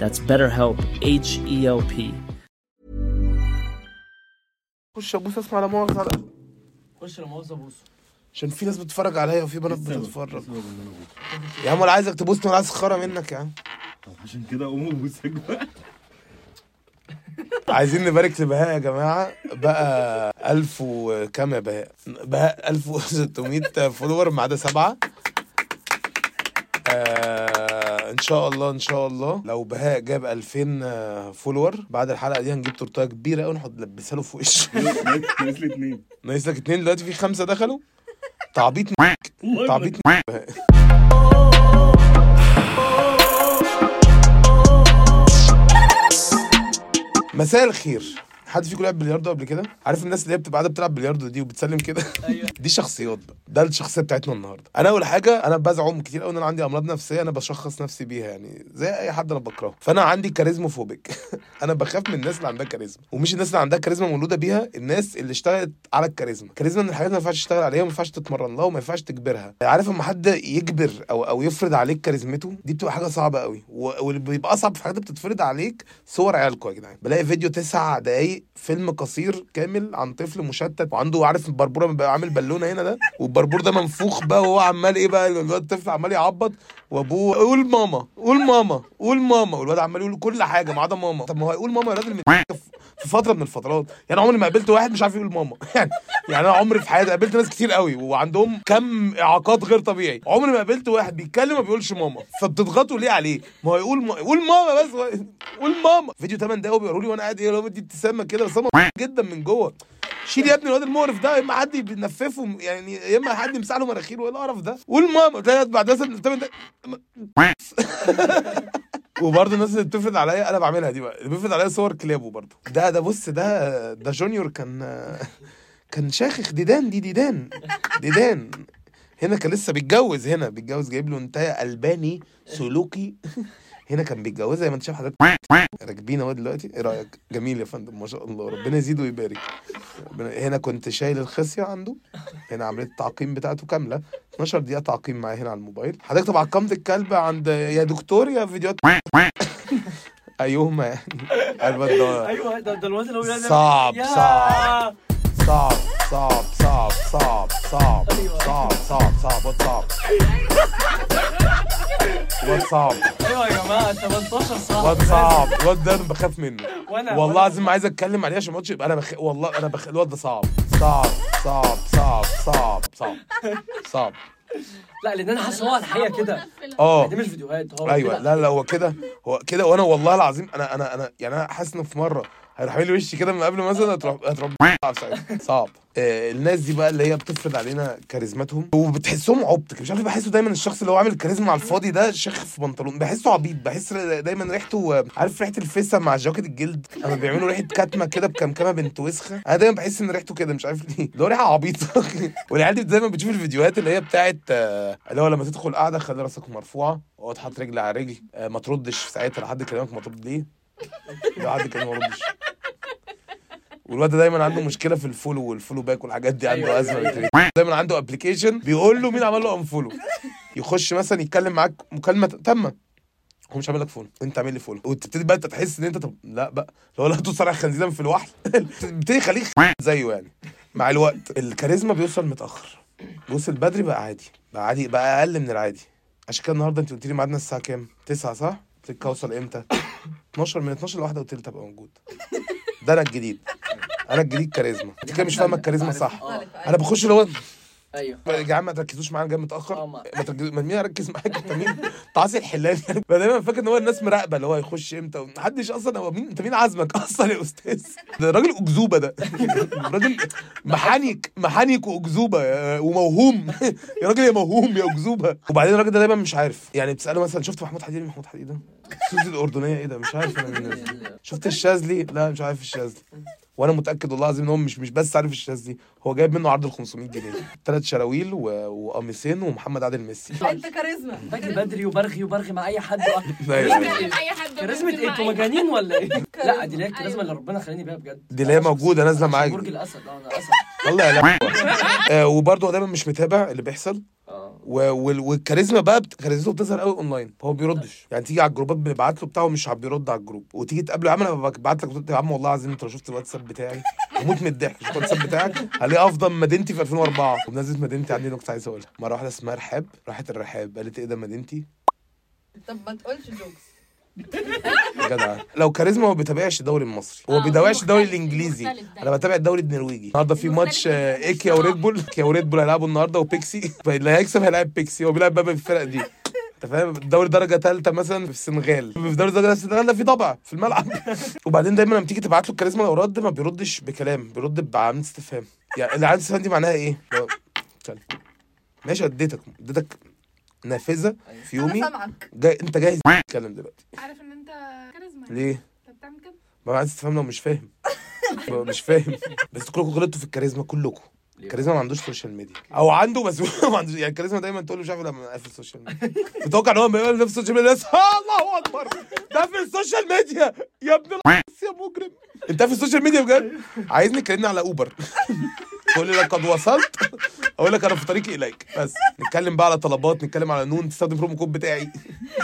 That's BetterHelp, H E L P. خش أبوس اسمع لا القلب. خش لا مؤاخذة بوسه عشان في ناس بتتفرج عليا وفي بنات بتتفرج. يا عم ولا عايزك تبوسني ولا عايز خرا منك يا عم. عشان كده قوم ابوسك بقى. عايزين نبارك لبهاء يا جماعة. بقى 1000 وكام يا بهاء؟ بهاء 1600 follower ما عدا سبعة. آه إن شاء الله إن شاء الله. لو بهاء جاب 2000 follower بعد الحلقة دي هنجيب تورتاية كبيرة قوي نحط نلبسها له في وشه. ناقص لي اتنين. ناقص لك اتنين. دلوقتي في خمسة دخلوا. تعبيط تعبيط بهاء مساء الخير. حد فيكم لعب بلياردو قبل كده؟ عارف الناس اللي هي بتبقى قاعدة بتلعب بلياردو دي وبتسلم كده؟ أيوه. دي شخصيات بقى. ده الشخصية بتاعتنا النهارده. أنا أول حاجة أنا بزعم كتير قوي إن أنا عندي أمراض نفسية أنا بشخص نفسي بيها يعني زي أي حد أنا بكرهه. فأنا عندي charismophobic. أنا بخاف من الناس اللي عندها كاريزما. ومش الناس اللي عندها كاريزما مولودة بيها الناس اللي اشتغلت على الكاريزما. الكاريزما من الحاجات اللي ما ينفعش تشتغل عليها وما ينفعش تتمرن لها وما ينفعش تجبرها. عارف اما حد يجبر أو أو يفرض عليك كاريزمته؟ دي بتبقى حاجة صعبة قوي واللي بيبقى أصعب في حاجات بتتفرض عليك صور عيالكم يا جدعان. بلاقي فيديو تسع دقايق فيلم قصير كامل عن طفل مشتت وعنده عارف البربورة بيبقى عامل بالونة هنا ده؟ والبربور ده منفوخ بقى وهو عمال إيه بقى الطفل عمال يعبط وأبوه قول ماما قول ماما قول ماما. والواد عمال يقول كل حاجة ما عدا ماما. طب ما هو هيقول ماما يا راجل في فترة من الفترات. يعني عمري ما قابلت واحد مش عارف يقول ماما. يعني يعني أنا عمري في حياتي قابلت ناس كتير قوي وعندهم كم إعاقات غير طبيعي. عمري ما قابلت واحد بيتكلم ما بيقولش ماما. فبتضغطوا ليه عليه؟ ما هو يقول ما... يقول ماما بس قول ماما. فيديو 8 دقايق وبيقولوا لي وأنا قاعد إيه بدي ابتسامه كده بس جدا من جوه. شيل يا ابني الواد المقرف ده يا إما حد بينففه يعني يا إما حد يمسح له مناخيره إيه القرف ده؟ قول ماما. تلاقي بعد مثلا 8 دقايق. وبرضه الناس اللي بتفرض عليا أنا بعملها دي بقى بيفرض عليا صور كلابه برضه ده ده بص ده ده جونيور كان كان شاخخ ديدان دي ديدان ديدان. هنا كان لسه بيتجوز هنا بيتجوز جايب له انتايه ألباني سلوكي. هنا كان بيتجوزها زي ما انت شايف حضرتك. راكبين اهو دلوقتي. إيه رأيك؟ جميل يا فندم ما شاء الله. ربنا يزيد ويبارك. هنا كنت شايل الخصية عنده. هنا عمليه التعقيم بتاعته كاملة. 12 دقيقة تعقيم معايا هنا على الموبايل. حضرتك طبعا عقمت الكلب عند يا دكتور يا فيديوهات. ايهما يعني أيوه ده ده الواد اللي هو صعب، صعب. صعب صعب صعب صعب صعب أيوة. صعب صعب صعب واد صعب. واد صعب. أيوه يا جماعة 18 صعب. واد صعب. الواد ده أنا بخاف منه. وأنا والله العظيم عايز أتكلم عليه عشان ما اقعدش يبقى أنا بخ... والله أنا بخ... الواد ده صعب. صعب صعب صعب صعب صعب صعب. لا لأن أنا حاسس هو الحقيقة كده. آه. دي مش فيديوهات هو أيوه. لا لا هو كده هو كده. وأنا والله العظيم أنا أنا أنا يعني أنا حاسس إنه في مرة هيروح عامل لي وشي كده من قبل مثلا هتروح هتروح صعب. صعب. آه الناس دي بقى اللي هي بتفرض علينا كاريزماتهم وبتحسهم عبط مش عارف ليه بحسه دايما الشخص اللي هو عامل الكاريزما على الفاضي ده شيخ في بنطلون. بحسه عبيط بحس دايما ريحته آه، عارف ريحة الفسه مع جاكيت الجلد؟ اما بيعملوا ريحة كتمه كده بكمكمة بنت وسخة. أنا دايما بحس إن ريحته كده مش عارف ليه. اللي هو ريحة عبيطة. والعيال دي دايما بتشوف الفيديوهات اللي هي بتاعت آه، اللي هو لما تدخل قاعدة خلي راسك مرفوعة واقعد حاطط رجل على رجل. آه، ما تردش في ساعتها لحد كلامك ما ترد. ليه؟ لو حد كان ما ردش والواد ده دايما عنده مشكلة في ال follow وال follow back والحاجات دي عنده أيوة، أزمة أيوة. دايما عنده application بيقول له مين عمل له unfollow يخش مثلا يتكلم معاك مكالمة تامة. هو مش عامل لك follow انت عامل لي follow وتبتدي بقى انت تحس ان انت طب لا بقى. لو لا تصارع خنزيرا في الوحل. بتبتدي يخليك زيه يعني. مع الوقت الكاريزما بيوصل متأخر. بيوصل بدري بقى عادي. بقى عادي بقى أقل من العادي. عشان كده النهارده انت قلت لي ميعادنا الساعة كام؟ 9 صح؟ قلت لك اوصل إمتى؟ 12 من 12 لواحدة قلت لي تبقى موجود. ده أنا الجديد. أنا الجديد كاريزما. انت كده مش فاهمة الكاريزما صح. آه. أنا بخش اللي هو أيوه. يا جماعة ما تركزوش معايا جاي متأخر. آه، ما- ما مين اركز معاك؟ انت مين؟ تعاصي الحلال. يعني بقى دايما فاكر إن هو الناس مراقبة اللي هو هيخش إمتى محدش أصلا هو مين انت مين عازمك أصلا يا أستاذ؟ ده راجل أكذوبة ده. راجل محنك محنك وأكذوبة يا- وموهوم. يا راجل يا موهوم يا أكذوبة. وبعدين الراجل ده دايما مش عارف. يعني بتسأله مثلا شفت محمود حديد محمود حديد ده؟ سوزي الأردنية إيه ده؟ مش عارف أنا مين. شفت الشاذلي؟ لا مش عارف الشاذلي. وأنا متأكد والله العظيم إن هو مش مش بس عارف الشاذلي هو جايب منه عرض ال 500 جنيه. ثلاث شراويل و... وقميصين ومحمد عادل ميسي. انت كاريزما. باجي بدري وبرغي وبرغي مع أي حد. أيوة. أي حد كاريزما إيه أنتوا مجانين ولا إيه؟ لا دي اللي هي الكاريزما اللي ربنا خلاني بيها بجد. دي اللي هي موجودة، نازلة معاك. برج الأسد. آه أنا أسد. والله لا. آه وبرضه هو دايما مش متابع اللي بيحصل. والكاريزما بقى بت... كاريزمته بتظهر قوي اونلاين هو بيردش. يعني تيجي على الجروبات بنبعت له بتاعه مش بيرد على ال group. وتيجي تقابله يا عم أنا ببعت لك يا عم والله العظيم أنت لو شفت الواتساب بتاعي هموت من الضحك شفت الواتساب بتاعك هلاقي أفضل مدينتي في 2004 وبنزلت مدينتي عندي نكته عايز أقولها. مرة واحدة اسمها رحاب راحت الرحاب قالت إيه ده مدينتي؟ طب ما تقولش jokes جدع. لو كاريزما هو بيتابعش الدوري المصري. هو آه، بيتابعش الدوري الإنجليزي. أنا بتابع الدوري النرويجي. النهارده في ماتش. آه، IKEA و Red Bull. IKEA و Red Bull هيلعبوا النهارده وبيكسي. اللي هيكسب هيلاعب بيكسي. هو بيلعب بقى بالفرق دي. أنت فاهم؟ الدوري درجة ثالثه مثلا في السنغال. في دوري درجة السنغال ده في ضبع في الملعب. وبعدين دايما لما تيجي تبعت له الكاريزما لو رد ما بيردش بكلام بيرد بعلامه استفهام. يعني العلامه الاستفهام دي معناها إيه؟ ماشي أديتك. أديتك نافذة في أنا يومي سامعك. جاي أنت جاهز تتكلم دلوقتي. عارف إن أنت كاريزما ليه؟ انت بتعمل كده. ما عايز تفهم لو مش فاهم. مش فاهم. بس كلكم غلطتوا في الكاريزما كلكم. الكاريزما ما عندوش social media أو عنده بس ما عندوش. يعني الكاريزما دايما تقول له مش عارف لما قافل ال social media متوقع إن هو لما يقول في ال social media الله أكبر. ده في ال social media يا ابن يا مجرم. أنت في ال social media بجد؟ عايزني تكلمني على Uber تقول لي لقد وصلت؟ أقول لك أنا في طريقي إليك. بس نتكلم بقى على طلبات نتكلم على نون تستخدم promo code بتاعي.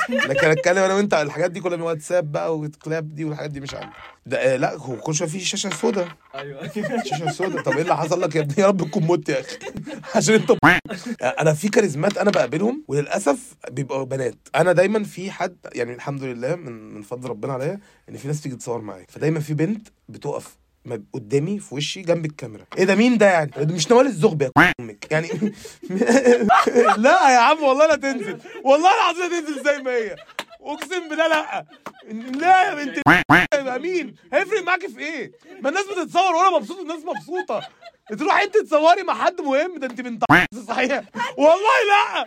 لكن أتكلم أنا وأنت على الحاجات دي كلها من واتساب بقى وكلاب دي والحاجات دي مش عندي. ده آه لا هو كل شوية في شاشة سودا أيوه. شاشة سودا طب إيه اللي حصل لك يا ابني؟ يا رب تكون مت يا أخي. عشان أنت أنا في كاريزمات أنا بقابلهم وللأسف بيبقوا بنات. أنا دايما في حد يعني الحمد لله من من فضل ربنا عليا إن في ناس تيجي تصور معايا. فدايما في بنت بتقف قدامي في وشي جنب الكاميرا. إيه ده؟ مين ده يعني؟ مش نوال الزغبي يا أمك. يعني لا يا عم والله لا تنزل. والله العظيم لا تنزل زي ما هي. اقسم بالله لا. لا يا بنت يبقى مين؟ هيفرق معاكي في إيه؟ ما الناس بتتصور وأنا مبسوط والناس مبسوطة. تروحي انت تصوري مع حد مهم؟ ده انت بنت صحيح. والله لا.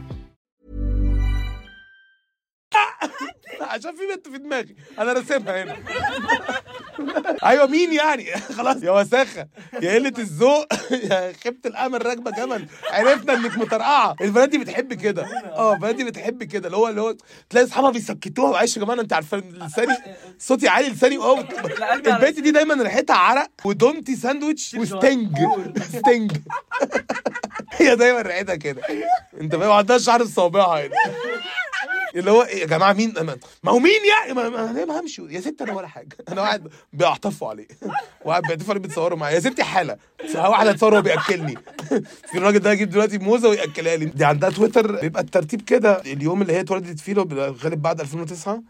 عشان في بنت في دماغي. أنا راسمها هنا. أيوه مين يعني؟ خلاص يا وساخة يا قلة الذوق يا خيبة الأمل راكبة جمل عرفنا إنك مطرقعه البنات دي بتحب كده. آه البنات دي بتحب كده. اللي هو اللي هو تلاقي أصحابها بيسكتوها. معلش يا جماعة أنت عارفة لساني صوتي عالي لساني آه البنت دي دايما ريحتها عرق ودومتي ساندوتش وستنج. ستنج. هي دايما ريحتها كده. أنت فاهم؟ عندها شعر في صوابعها هنا. اللي هو إيه يا جماعة مين؟ ما هو مين يعني ما, ما همشي. يا ست أنا ولا حاجة. أنا قاعد بيعطفوا عليه. وقاعد بيعطفوا عليه بيتصوروا معايا. يا ستي حالة. واحد هيتصور وهو بيأكلني. في الراجل ده هيجيب دلوقتي موزة ويأكلها لي. دي عندها تويتر بيبقى الترتيب كده. اليوم اللي هي اتولدت فيه بيبقى غالب بعد 2009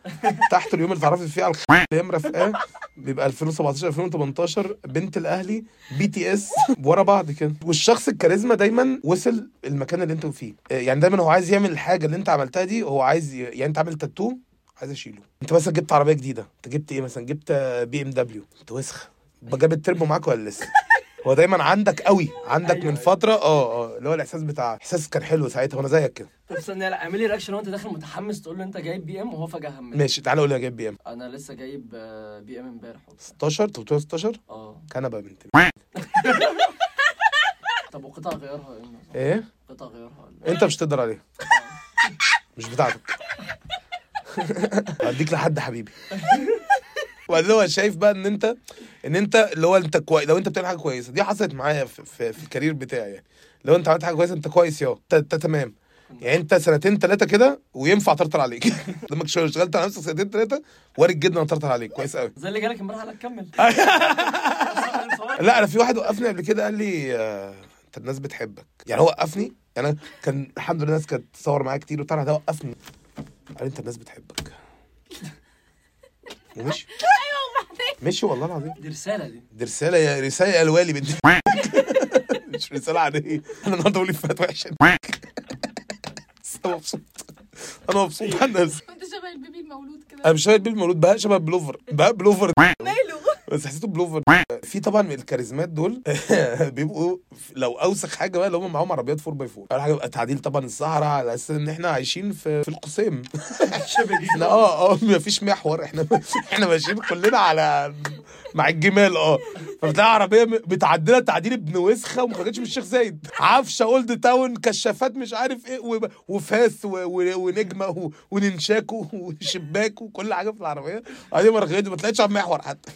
تحت اليوم اللي اتعرفت فيه على اللي هي مرافقاه بيبقى 2017 2018 بنت الأهلي BTS ورا بعض كده. والشخص الكاريزما دايما وصل المكان اللي أنتوا فيه. آه، يعني دايما هو عايز يعمل الحاجة اللي أنت عملتها دي. هو عايز ي... يعني انت عامل تاتو عايز اشيله. انت مثلا جبت عربية جديدة انت جبت إيه مثلا؟ جبت BMW. انت وسخ. جاب التربو معاك ولا لسه؟ هو دايما عندك قوي. عندك من فترة آه آه اللي هو الإحساس بتاع إحساس كان حلو ساعتها وأنا زيك كده. طب استنى لا اعملي reaction وأنت داخل متحمس تقول له أنت جايب BM وهو فجأة همل ماشي تعالى قول لي أنا جايب BM. أنا لسه جايب آه، BM امبارح. 16 انت بتقول 16 آه. كنبه بنت طب وقطع غيارها إيه؟ إيه؟ قطع غيارها؟ أنت مش تقدر عليها مش بتاعتك. هديك لحد حبيبي. وبعدين هو شايف بقى إن انت إن أنت اللي هو أنت كويس لو أنت بتعمل حاجة كويسة. دي حصلت معايا في, في, في الكارير بتاعي. يعني لو أنت عملت حاجة كويسة أنت كويس يا انت تمام. يعني أنت سنتين ثلاثة كده وينفع طرطر عليك. لما اشتغلت على نفسك سنتين ثلاثة وارد جدا أطرطر عليك. كويس قوي زي اللي جالك امبارح قال لك كمل. لا أنا في واحد وقفني قبل كده قال لي آه، أنت الناس بتحبك. يعني هو وقفني يعني أنا كان الحمد لله الناس كانت تصور معايا كتير وبتاع ده وقفني. قال أنت الناس بتحبك. ومشي. مشي والله العظيم. دي رسالة دي. دي رسالة يا رسالة يا الوالي بنت. مش رسالة عادية. أنا النهارده بقول افيهات وحشة. أنا مبسوط. أنا مبسوط. على الناس كنت شبه البيبي المولود كده. أنا مش شبه البيبي المولود. بقى شبه بلوفر. بقى بلوفر. بس حسيته بلوفر. في طبعا من الكاريزمات دول بيبقوا لو أوسخ حاجة بقى اللي هم معاهم عربيات 4 باي 4 أول حاجة بيبقى تعديل طبعا الصحراء على أساس إن إحنا عايشين في في القسيم إحنا آه آه مفيش محور. إحنا إحنا ماشيين كلنا على مع الجمال آه. فبتلاقي عربية بتعدلها تعديل ابن وسخة وما خرجتش من الشيخ زايد. عفشة اولد تاون كشافات مش عارف إيه وفاس و- و- ونجمة و- وننشاكو وشباك وكل حاجة في العربية. بعدين مرغيت ما طلعتش على المحور حتى.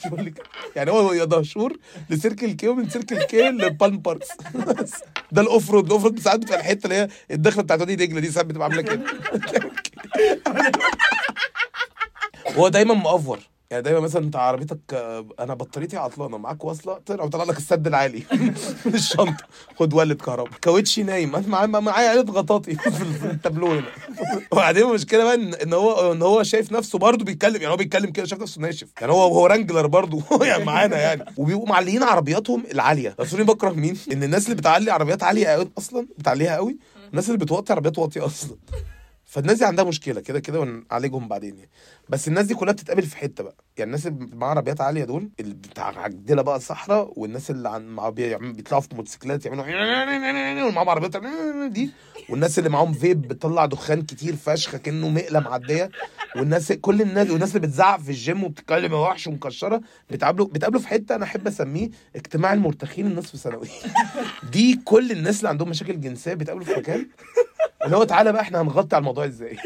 يعني هو يا دهشور ل Circle K ومن Circle K ل Palm Parks ده ال off road ال off road ساعات بتبقى الحتة اللي هي الدخلة بتاعت وادي دجلة دي ساعات بتبقى عاملة كده. هو دايما مأفور. يعني دايما مثلا أنت عربيتك أنا بطاريتي عطلانة معاك واصله طلع وطلع لك السد العالي. من الشنطه خد ولد كهرباء. كاوتشي نايم. أنا معايا معايا عيله غطاطي في التابلو هنا. وبعدين المشكلة بقى ان هو إن هو شايف نفسه برضه بيتكلم. يعني هو بيتكلم كده شايف نفسه ناشف. يعني هو هو رانجلر برضه. يعني معانا يعني. وبيبقوا معليين عربياتهم العالية. بس بكره مين؟ إن الناس اللي بتعلي عربيات عالية قوي أصلا بتعليها قوي الناس اللي بتوطي عربيات واطية أصلا. فالناس دي عندها مشكلة كده كده ونعالجهم بعدين يعني. بس الناس دي كلها بتتقابل في حتة بقى. يعني الناس اللي معاها عربيات عالية دول اللي بتاع عجله بقى الصحراء والناس اللي عن بيطلعوا في موتوسيكلات يعملوا ومعاهم عربيات دي. والناس اللي معاهم فيب بتطلع دخان كتير فشخ كأنه مقلة معدية. والناس كل الناس والناس اللي بتزعق في الجيم وبتتكلم وحش ومكشرة بتقابلوا بتقابلوا في حتة أنا أحب أسميه اجتماع المرتخين النصف ثانوي. دي كل الناس اللي عندهم مشاكل جنسية بيتقابلوا في مكان. اللي هو تعالى بقى إحنا هنغطي على الموضوع إزاي؟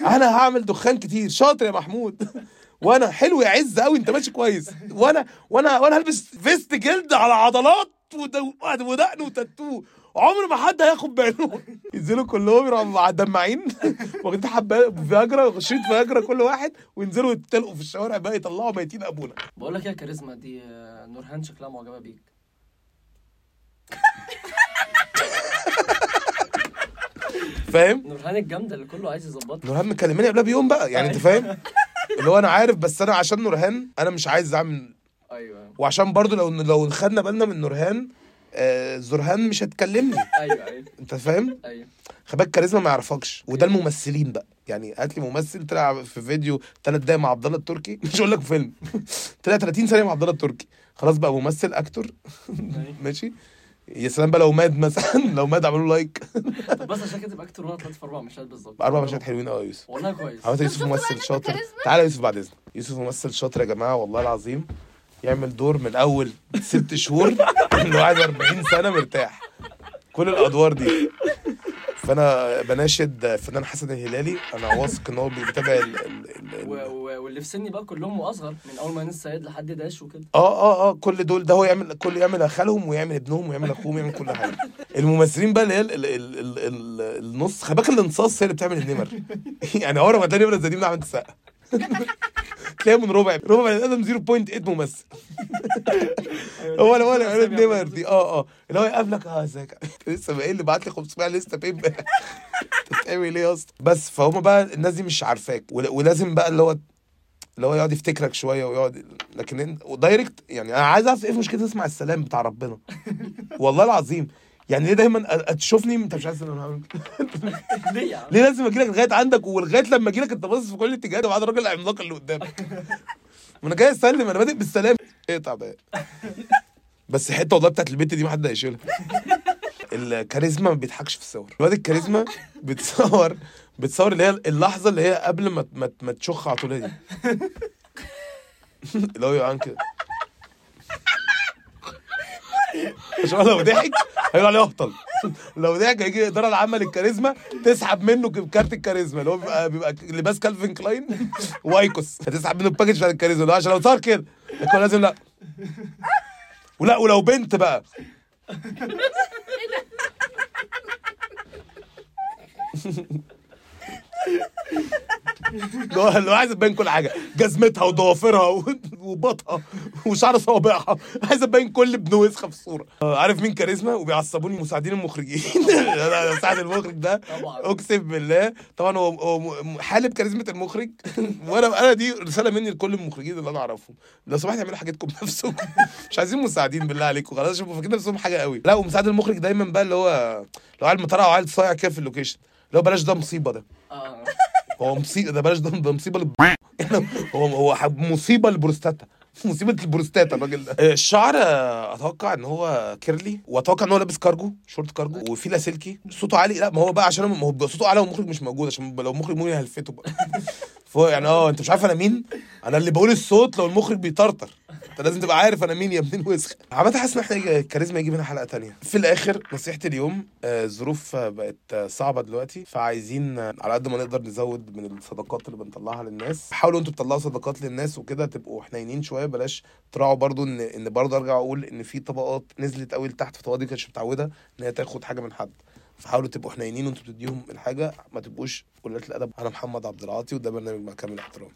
أنا هعمل دخان كتير. شاطر يا محمود. وأنا حلو يا عز قوي انت ماشي كويس. وأنا وأنا وأنا هلبس vest جلد على عضلات ود- ودقن وتاتو. عمر ما حد هياخد باله ينزلوا كلهم يروحوا دماعين واخدين حبة فياجرا شريط فياجرا كل واحد وينزلوا يتلقوا في الشوارع بقى يطلعوا ميتين أبونا. بقول لك إيه يا كاريزما؟ دي آه، نورهان شكلها معجبة بيك. فاهم؟ نورهان الجامدة اللي كله عايز يظبطها. نورهان مكلماني قبلها بيوم بقى يعني انت فاهم؟ اللي هو أنا عارف بس أنا عشان نورهان أنا مش عايز اعمل أيوه. وعشان برضو لو لو خدنا بالنا من نورهان آه زرهان مش هتكلمني. أيوه أيوه. انت فاهم؟ أيوه. خلي بالك كاريزما ما يعرفكش وده الممثلين بقى. يعني هات لي ممثل طلع في فيديو ثلاث دقايق مع عبد الله التركي. مش هقول لك فيلم. طلع 30 ثانية مع عبد الله التركي. خلاص بقى ممثل actor ماشي. يا سلام بقى لو MAD مثلا لو MAD عملوا like طب بس عشان كده تبقى أكتر وأنا طلعت في أربع مشاهد بالظبط. أربع مشاهد حلوين. قوي يا يوسف. والله كويس. عملت يوسف ممثل شاطر. تعالى يا يوسف بعد إذنك. يوسف ممثل شاطر يا جماعة والله العظيم. يعمل دور من أول ست شهور ل 41 سنة مرتاح. كل الأدوار دي. فانا بناشد فنان حسن الهلالي أنا واثق إن هو بيتابع ال... ال... ال... واللي في سني بقى كلهم واصغر من أول ما ننسى سيد لحد داش وكده. آه آه آه كل دول ده هو يعمل كل يعمل خالهم ويعمل ابنهم ويعمل أخوهم ويعمل كل حاجة. الممثلين بقى اللي هي ال- ال- ال- ال- ال- النص خلي بالك الانصاص هي اللي بتعمل النمر. يعني عمرك ما تلاقي نمرة زي دي من احمد السقا تلاقيها من ربع. ربع بني آدم 0.8 ممثل. هو اللي هو اللي عمل النمر دي. آه آه. اللي هو يقابلك آه ازيك؟ لسه بقى اللي بعت لي 500 لسه فين بقى. بتعمل إيه يا اسطى؟ بس فهم بقى الناس دي مش عارفاك. ول- ولازم بقى اللي هو اللي هو يقعد يفتكرك شوية ويقعد لكن انت ودايركت يعني أنا عايز أعرف إيه في مشكله تسمع السلام بتاع ربنا. والله العظيم. يعني ليه دايما تشوفني؟ انت مش عايز أنا؟ ليه يا عم؟ ليه لازم أجي لك لغاية عندك؟ ولغاية لما أجي لك أنت باصص في كل الاتجاهات وبعد الراجل العملاق اللي قدامك. ما أنا جاي اسلم أنا بادئ بالسلام. إيه تعبان بس الحته والله بتاعت البت دي ما حد هيشيلها. الكاريزما ما بيضحكش في الصور. الواد الكاريزما بتصور بتصور اللي هي اللحظة اللي هي قبل ما ما, ما تشخ على طول دي. اللي هو يبقى كده عشان لو ضحك هيقول عليه اهطل لو ضحك هيجي الاداره العامه للكاريزما تسحب منه كارت الكاريزما اللي هو بيبقى بيبقى لباس Calvin Klein و IQOS. هتسحب منه ال package بتاع الكاريزما عشان لو صار كده. يكون لازم لا. ولا ولو بنت بقى. هو عايز تبين كل حاجة جزمتها وضوافرها وبطها وشعر صوابعها. عايز تبين كل ابن وسخة في الصورة. آه، عارف مين كاريزما؟ وبيعصبوني مساعدين المخرجين. أنا مساعد المخرج ده. طبعا. اقسم بالله. طبعا هو حالب كاريزما المخرج. وأنا أنا دي رسالة مني لكل المخرجين اللي أنا اعرفهم. لو سمحت اعملوا حاجتكم بنفسكم. مش عايزين مساعدين بالله عليكم. خلاص شوفوا فاكرين نفسهم حاجة قوي. لا ومساعد المخرج دايما بقى اللي هو لو عيل مطرقع وعيل صايع كده في ال location. هو بلاش ده مصيبة ده. آه. هو مصيبه ده بلاش ده ده مصيبة للب... هو هو مصيبة للبروستاتا. مصيبة البروستاتا الراجل ده. آه، الشعر آه، أتوقع ان هو curly واتوقع ان هو لابس كارجو شورت كارجو وفي لاسلكي صوته عالي لا ما هو بقى عشان ما هو بيبقى صوته اعلى والمخرج مش موجود عشان لو المخرج ممكن هلفته بقى. فهو يعني آه انت مش عارف أنا مين؟ أنا اللي بقول الصوت لو المخرج بيطرطر. انت لازم تبقى عارف أنا مين يا ابن الوسخ. عامة حاسس إن إحنا الكاريزما يجي منها حلقة تانية. في الآخر نصيحتي اليوم الظروف آه، بقت صعبة دلوقتي فعايزين على قد ما نقدر نزود من الصدقات اللي بنطلعها للناس. حاولوا أنتوا تطلعوا صدقات للناس وكده تبقوا حنينين شوية بلاش تراعوا برضو إن إن برضو أرجع أقول إن في طبقات نزلت قوي لتحت فطبقات دي كانتش متعودة إن هي تاخد حاجة من حد. فحاولوا تبقوا حنينين وأنتوا بتديهم الحاجة ما تبقوش قلة الأدب أنا محمد عبد العاطي وده برنامج مع كامل احترام.